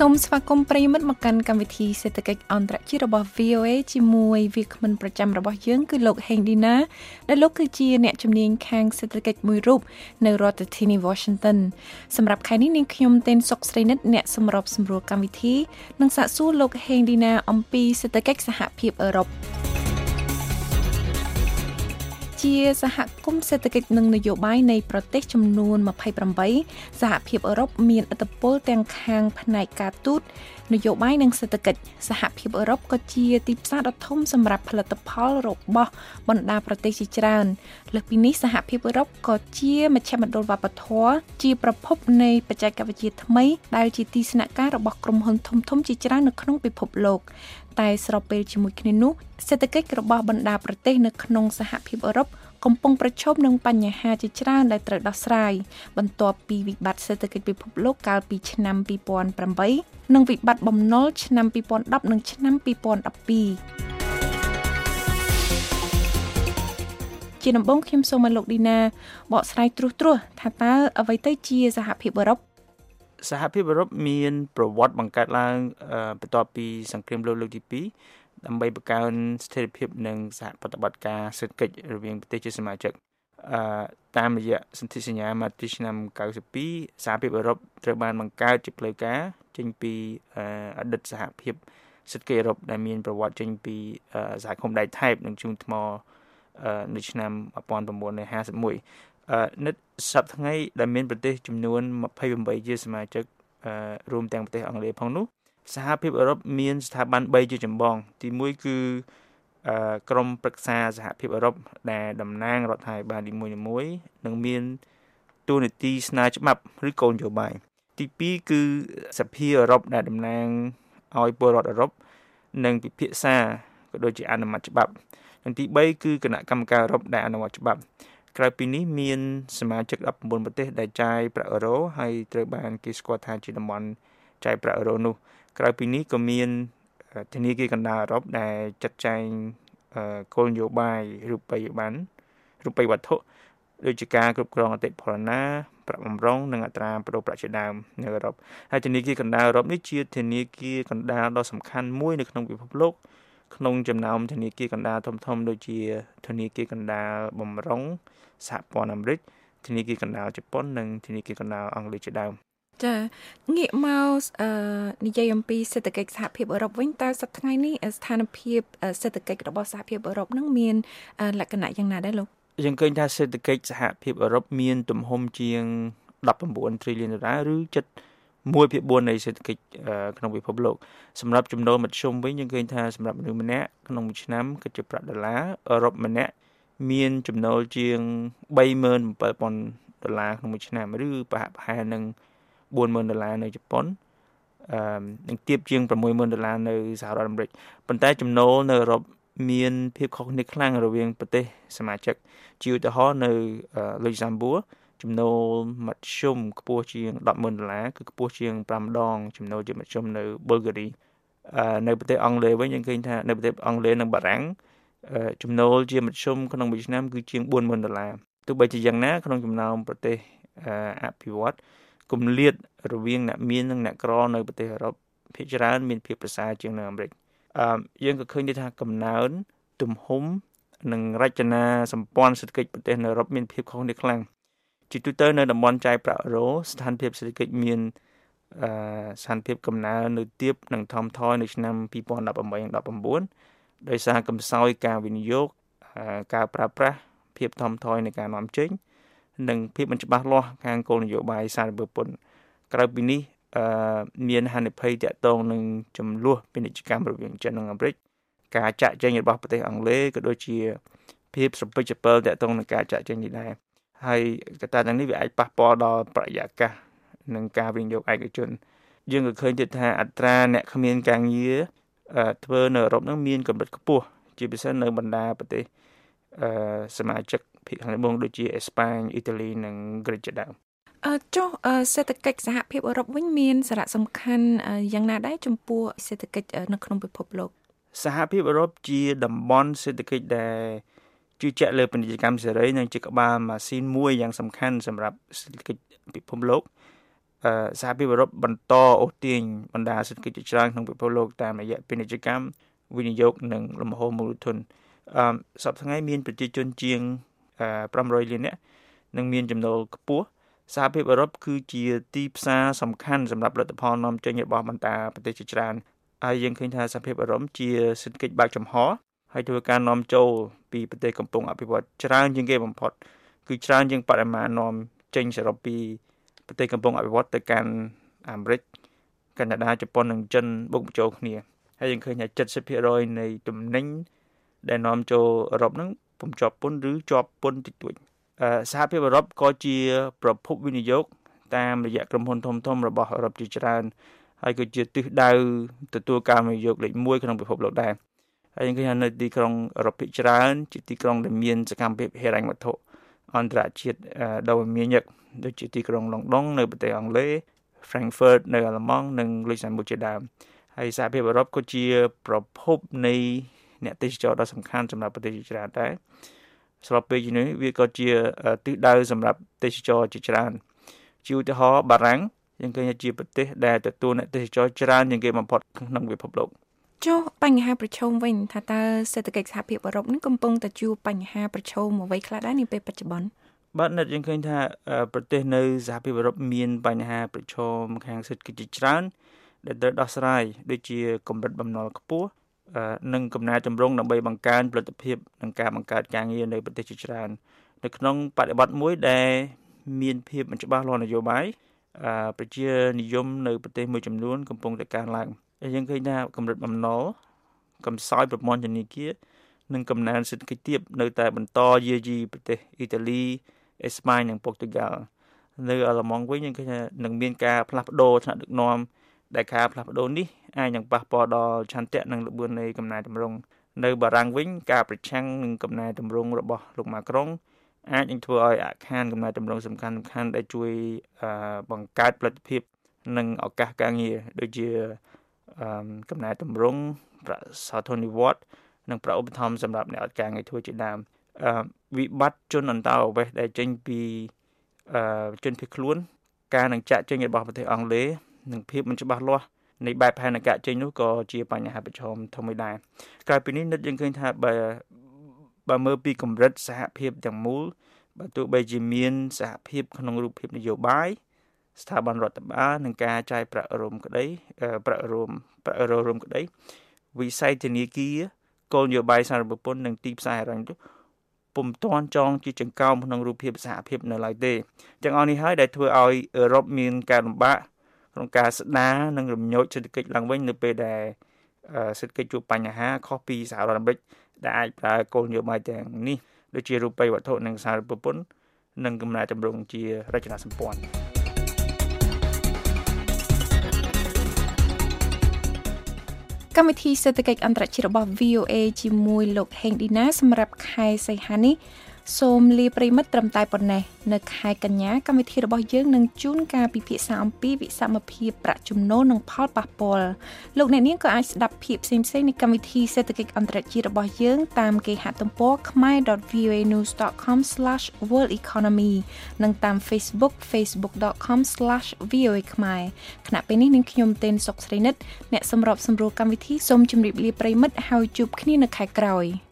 សូមស្វាគមន៍ប្រិយមិត្តមកកាន់កម្មវិធីសេដ្ឋកិច្ចអន្តរជាតិរបស់ VOA ជាមួយវាគ្មិនប្រចាំរបស់យើងគឺលោកហេងឌីណាដែលលោកគឺជាអ្នកជំនាញខាងសេដ្ឋកិច្ចមួយរូបនៅរដ្ឋធានី Washington សម្រាប់ខែនេះនាងខ្ញុំទេនសុកស្រីនិតអ្នកសម្របសម្រួលកម្មវិធីនិងសាកសួរលោកហេងឌីណាអំពីសេដ្ឋកិច្ចសហភាពអឺរ៉ុប ជាសហគមន៍សេដ្ឋកិច្ចនិងនយោបាយនៃប្រទេសចំនួន28សហភាពអឺរ៉ុបមានឥទ្ធិពលទាំងខាងផ្នែកការទូតនយោបាយនិងសេដ្ឋកិច្ចសហភាពអឺរ៉ុបក៏ជាទីផ្សារដ៏ធំសម្រាប់ផលិតផលរបស់បណ្ដាប្រទេសជាច្រើនលើសពីនេះសហភាពអឺរ៉ុបក៏ជាមជ្ឈមណ្ឌលវប្បធម៌ជាប្រភពនៃបច្ចេកវិទ្យាថ្មីដែលជាទីស្នាក់ការរបស់ក្រុមហ៊ុនធំៗជាច្រើននៅក្នុងពិភពលោក តែស្របពេលជាមួយគ្នានោះសេដ្ឋកិច្ចរបស់បណ្ដាប្រទេសនៅក្នុងសហភាពអឺរ៉ុបកំពុងប្រឈមនឹងបញ្ហាជាច្រើនដែលត្រូវដោះស្រាយបន្ទាប់ពីវិបត្តិសេដ្ឋកិច្ចពិភពលោកកាលពីឆ្នាំ2008និងវិបត្តិបំណុលឆ្នាំ2010និងឆ្នាំ2012ជាដំបូងខ្ញុំសូមឲ្យលោកឌីណាបកស្រាយត្រួសត្រាសថាតើអ្វីទៅជាសហភាពអឺរ៉ុប សហភាពអឺរ៉ុបមានប្រវត្តិបង្កើតឡើងបន្ទាប់ពីសង្គ្រាមលោកលើកទី2ដើម្បីបង្កើនស្ថិរភាពនិងសហប្រតិបត្តិការសេដ្ឋកិច្ចរវាងប្រទេសជាសមាជិកអឺតាមរយៈសន្ធិសញ្ញាមកទីឆ្នាំ92សហភាពអឺរ៉ុបត្រូវបានបង្កើតជាផ្លូវការចេញពីអតីតសហភាពសេដ្ឋកិច្ចអឺរ៉ុបដែលមានប្រវត្តិចេញពីសហគមន៍ដែកថែបនិងជូនថ្មនៅឆ្នាំ1951 និតសប្តាហ៍ថ្ងៃដែលមានប្រទេសចំនួន28ជាសមាជិករួមទាំងប្រទេសអង់គ្លេសផងនោះសហភាពអឺរ៉ុបមានស្ថាប័ន3ជាចម្បង ទី1គឺក្រមប្រឹក្សាសហភាពអឺរ៉ុបដែលតំណាងរដ្ឋាភិបាលនីមួយៗនិងមានទូនាទីស្នើច្បាប់ឬកូនយោបាយទី2គឺសភាអឺរ៉ុបដែលតំណាងឲ្យពលរដ្ឋអឺរ៉ុបនិងពិភាក្សាក៏ដូចជាអនុម័តច្បាប់និងទី3គឺគណៈកម្មការអឺរ៉ុបដែលអនុម័តច្បាប់ ក្រៅពីនេះមានសមាជិក19ប្រទេសដែលចាយប្រាក់អឺរ៉ូហើយត្រូវបានគេស្គាល់ថាជាតំបន់ចាយប្រាក់អឺរ៉ូនោះក្រៅពីនេះក៏មានធនាគារកណ្ដាលអឺរ៉ុបដែលចាត់ចែងគោលនយោបាយរូបិយប័ណ្ណរូបិយវត្ថុដូចជាការគ្រប់គ្រងអតិផរណាប្រាក់បំរុងនិងអត្រាប្តូរប្រាក់ជាដើមនៅអឺរ៉ុបហើយធនាគារកណ្ដាលអឺរ៉ុបនេះជាធនាគារកណ្ដាលដ៏សំខាន់មួយនៅក្នុងពិភពលោក ក្នុងចំណោមធនាគារកណ្ដាលធំៗដូចជាធនាគារកណ្ដាលបំរុងសហព័ន្ធអាមេរិកធនាគារកណ្ដាលជប៉ុននិងធនាគារកណ្ដាលអង់គ្លេសជាដើមចាងាកមកអឺនិយាយអំពីសេដ្ឋកិច្ចសហភាពអឺរ៉ុបវិញតើសប្តាហ៍ថ្ងៃនេះស្ថានភាពសេដ្ឋកិច្ចរបស់សហភាពអឺរ៉ុបនឹងមានលក្ខណៈយ៉ាងណាដែរលោកយើងឃើញថាសេដ្ឋកិច្ចសហភាពអឺរ៉ុបមានទំហំជាង19 trillion ដុល្លារឬជិត 1ភាគ4នៃសេដ្ឋកិច្ចក្នុងពិភពលោកសម្រាប់ចំណូលមធ្យមវិញយើងឃើញថាសម្រាប់មនុស្សម្នាក់ក្នុងមួយឆ្នាំគិតជាប្រាក់ដុល្លារអឺរ៉ុបម្នាក់មានចំណូលជាង37000ដុល្លារក្នុងមួយឆ្នាំឬប្រហាក់ប្រហែលនឹង40000ដុល្លារនៅជប៉ុនអឺនឹងទៀបជាង60000ដុល្លារនៅសហរដ្ឋអាមេរិកប៉ុន្តែចំណូលនៅអឺរ៉ុបមានភាពខុសគ្នាខ្លាំងរវាងប្រទេសសមាជិកជាឧទាហរណ៍នៅលុយសាំបួរ ចំណូលមធ្យមខ្ពស់ជាង100,000ដុល្លារគឺខ្ពស់ជាង5ដងចំណូលជាមធ្យមនៅប៊ុលហ្គារីនៅប្រទេសអង់គ្លេសវិញយើងឃើញថានៅប្រទេសអង់គ្លេសនិងបារាំងចំណូលជាមធ្យមក្នុងមួយឆ្នាំគឺជាង40000ដុល្លារទោះបីជាយ៉ាងណាក្នុងចំណោមប្រទេសអភិវឌ្ឍគម្លាតរវាងអ្នកមាននិងអ្នកក្រនៅប្រទេសអឺរ៉ុបភាគច្រើនមានភាពប្រសើរជាងនៅអាមេរិកអឺយើងក៏ឃើញដែរថាកំណើនទំហំនិងរចនាសម្ព័ន្ធសេដ្ឋកិច្ចប្រទេសនៅអឺរ៉ុបមានភាពខុសគ្នាខ្លាំង ជាទូទៅនៅតំបន់ចាយប្រាក់អឺរ៉ូស្ថានភាពសេដ្ឋកិច្ចមានអឺស្ថានភាពកំណើននៅទាបនិងថមថយនៅឆ្នាំ2018-19ដោយសារកំសោយការវិនិយោគការប្រើប្រាស់ភាពថមថយនៃការនាំចេញនិងភាពមិនច្បាស់លាស់ខាងគោលនយោបាយសារពើពន្ធក្រៅពីនេះអឺមានហានិភ័យតាក់ទងនឹងចំនួនពាណិជ្ជកម្មរវាងចិននិងអាមេរិកការចាក់ចែងរបស់ប្រទេសអង់គ្លេសក៏ដូចជាភាពស្រពិចស្រពិលតាក់ទងនឹងការចាក់ចែងនេះដែរ ហើយកត្តាទាំងនេះវាអាចប៉ះពាល់ដល់បរិយាកាសនិងការវិនិយោគឯកជន យើងក៏ឃើញទៀតថាអត្រាអ្នកគ្មានការងារធ្វើនៅអឺរ៉ុបនឹងមានកម្រិតខ្ពស់ជាពិសេសនៅបណ្ដាប្រទេសអឺសមាជិកភាគខាងត្បូងដូចជាអេស្ប៉ាញអ៊ីតាលីនិងក្រិចជាដើមអឺចុះសេដ្ឋកិច្ចសហភាពអឺរ៉ុបវិញមានសារៈសំខាន់យ៉ាងណាដែរចំពោះសេដ្ឋកិច្ចនៅក្នុងពិភពលោកសហភាពអឺរ៉ុបជាតំបន់សេដ្ឋកិច្ចដែល ជឿជាក់លើពាណិជ្ជកម្មសេរីនិងជាក្បាលម៉ាស៊ីនមួយយ៉ាងសំខាន់សម្រាប់សេដ្ឋកិច្ចពិភពលោកសហភាពអឺរ៉ុបបន្តអូសទាញបណ្ដាសេដ្ឋកិច្ចជាច្រើនក្នុងពិភពលោកតាមរយៈពាណិជ្ជកម្មវិនិយោគនិងលំហូរមូលធនអឺសប្តាហ៍ថ្ងៃមានប្រជាជនជាង500លាននាក់និងមានចំណូលខ្ពស់សហភាពអឺរ៉ុបគឺជាទីផ្សារសំខាន់សម្រាប់ផលិតផលនាំចេញរបស់បន្តប្រទេសជាច្រើនហើយយើងឃើញថាសហភាពអឺរ៉ុបជាសេដ្ឋកិច្ចបើកចំហ ហើយធ្វើការនាំចូលពីប្រទេសកំពុងអភិវឌ្ឍច្រើនជាងគេបំផុត គឺច្រើនជាងបរិមាណនាំចេញសរុបពីប្រទេសកំពុងអភិវឌ្ឍទៅកាន់អាមេរិកកាណាដាជប៉ុននិងចិនបុកបញ្ចូលគ្នាហើយយើងឃើញថា70%នៃទំនិញដែលនាំចូលអឺរ៉ុបហ្នឹងពុំជាប់ពន្ធឬជាប់ពន្ធតិចតួចសហភាពអឺរ៉ុបក៏ជា ប្រភពវិនិយោគតាមរយៈក្រុមហ៊ុនធំធំរបស់អឺរ៉ុបជាច្រើនហើយក៏ជាទិសដៅទទួលការវិនិយោគលេខ1ក្នុងពិភពលោកដែរ ហើយយើងឃើញថានៅទីក្រុងអឺរ៉ុបភាគច្រើនជាទីក្រុងដែលមានសកម្មភាពហិរញ្ញវត្ថុអន្តរជាតិដ៏មានញឹកដូចជាទីក្រុងឡុងដុងនៅប្រទេសអង់គ្លេស Frankfurt នៅអាល្លឺម៉ង់និង Luxembourg ជាដើមហើយសហភាពអឺរ៉ុបក៏ជាប្រភពនៃអ្នកទេសចរដ៏សំខាន់សម្រាប់ប្រទេសជាច្រើនដែរស្របពេលនេះវាក៏ជាទិសដៅសម្រាប់ទេសចរជាច្រើនជាឧទាហរណ៍បារាំងយើងឃើញថាជាប្រទេសដែលទទួលអ្នកទេសចរច្រើនជាងគេបំផុតក្នុងពិភពលោក ចុះបញ្ហាប្រឈមវិញថាតើសេដ្ឋកិច្ចសហភាពអឺរ៉ុបនេះកំពុងតែជួបបញ្ហាប្រឈមអ្វីខ្លះដែរនាពេលបច្ចុប្បន្នបាទនិតយើងឃើញថាប្រទេសនៅសហភាពអឺរ៉ុបមានបញ្ហាប្រឈមខាងសេដ្ឋកិច្ចជាច្រើនដែលត្រូវដោះស្រាយដូចជាកម្រិតបំណុលខ្ពស់និងកំណែតម្រង់ដើម្បីបង្កើនផលិតភាពនិងការបង្កើតការងារនៅប្រទេសជាច្រើននៅក្នុងបដិបត្តិមួយដែលមានភាពមិនច្បាស់លាស់នយោបាយប្រជានិយមនៅប្រទេសមួយចំនួនកំពុងតែកើនឡើងហើ យយើងឃើញថាកម្រិតបំណុលកំសោយប្រព័ន្ធធនាគារនិងកំណើនសេដ្ឋកិច្ចទាបនៅតែបន្តយាយីប្រទេសអ៊ីតាលីអេស្ប៉ាញនិងពុកទូហ្គាល់នៅអាល្លឺម៉ង់វិញយើងឃើញថានឹងមានការផ្លាស់ប្ដូរថ្នាក់ដឹកនាំដែលការផ្លាស់ប្ដូរនេះអាចនឹងប៉ះពាល់ដល់ឆន្ទៈនិងល្បឿននៃកំណែតម្រង់នៅបារាំងវិញការប្រឆាំងនឹងកំណែតម្រង់របស់លោកម៉ាក្រុងអាចនឹងធ្វើឲ្យអាខានកំណែតម្រង់សំខាន់សំខាន់ដែលជួយបង្កើតផលិតភាពនិងឱកាសការងារដូចជា កំណែតម្រង់ប្រាសោធននិវត្តនិងប្រាឧបត្ថម្ភសម្រាប់អ្នកអត់ការងារធ្វើជាដើមវិបត្តិជនអន្តោប្រវេសន៍ដែលចេញពីជនភៀសខ្លួន ការនឹងចាក់ចេញរបស់ប្រទេសអង់គ្លេសនិងភាពមិនច្បាស់លាស់នៃបែបផែនការចេញនោះក៏ជាបញ្ហាប្រឈមធំមួយដែរក្រៅពីនេះនិតយើងឃើញថាបើបើមើលពីកម្រិតសហភាពទាំងមូលបើទោះបីជាមានសហភាពក្នុងរូបភាពនយោបាយ ស្ថាប័នរដ្ឋបាលនិងការចាយប្រាក់រួមក្តីប្រាក់រួមប្រាក់រួមក្តីវិស័យធនាគារគោលនយោបាយសារពពន្ធនិងទីផ្សារហិរញ្ញវត្ថុពុំទាន់ចងជាចង្កោមក្នុងរូបភាពសហភាពនៅឡើយទេទាំងអស់នេះហើយដែលធ្វើឲ្យអឺរ៉ុបមានការលំបាកក្នុងការស្ដារនិងរំញោចសេដ្ឋកិច្ចឡើងវិញនៅពេលដែលសេដ្ឋកិច្ចជួបបញ្ហាខុសពីសហរដ្ឋអាមេរិកដែលអាចប្រើគោលនយោបាយទាំងនេះដូចជារូបិយវត្ថុនិងសារពពន្ធនិងកំណែតម្រង់ជារចនាសម្ព័ន្ធ កម្មវិធីសេដ្ឋកិច្ចអន្តរជាតិរបស់ VOA ជាមួយលោកហេងឌីណាសម្រាប់ខែសីហានេះ សូមលាប្រិមិត្តត្រឹមតែប៉ុណ្ណេះនៅខែកញ្ញាកម្មវិធីរបស់យើងនឹងជូនការពិភាក្សាអំពីវិសមភាពប្រាក់ចំណូលនិងផលប៉ះពាល់លោកអ្នកនាងក៏អាចស្ដាប់ភាពផ្សេងៗនៃកម្មវិធីសេដ្ឋកិច្ចអន្តរជាតិរបស់យើងតាមគេហទំព័រ khmer.voanews.com/worldeconomy និងតាម Facebook facebook.com/voa ខ្មែរខណៈពេលនេះនាងខ្ញុំទេនសុកស្រីនិតអ្នកសម្របសម្រួលកម្មវិធីសូមជម្រាបលាប្រិមិត្តហើយជួបគ្នានៅខែក្រោយ។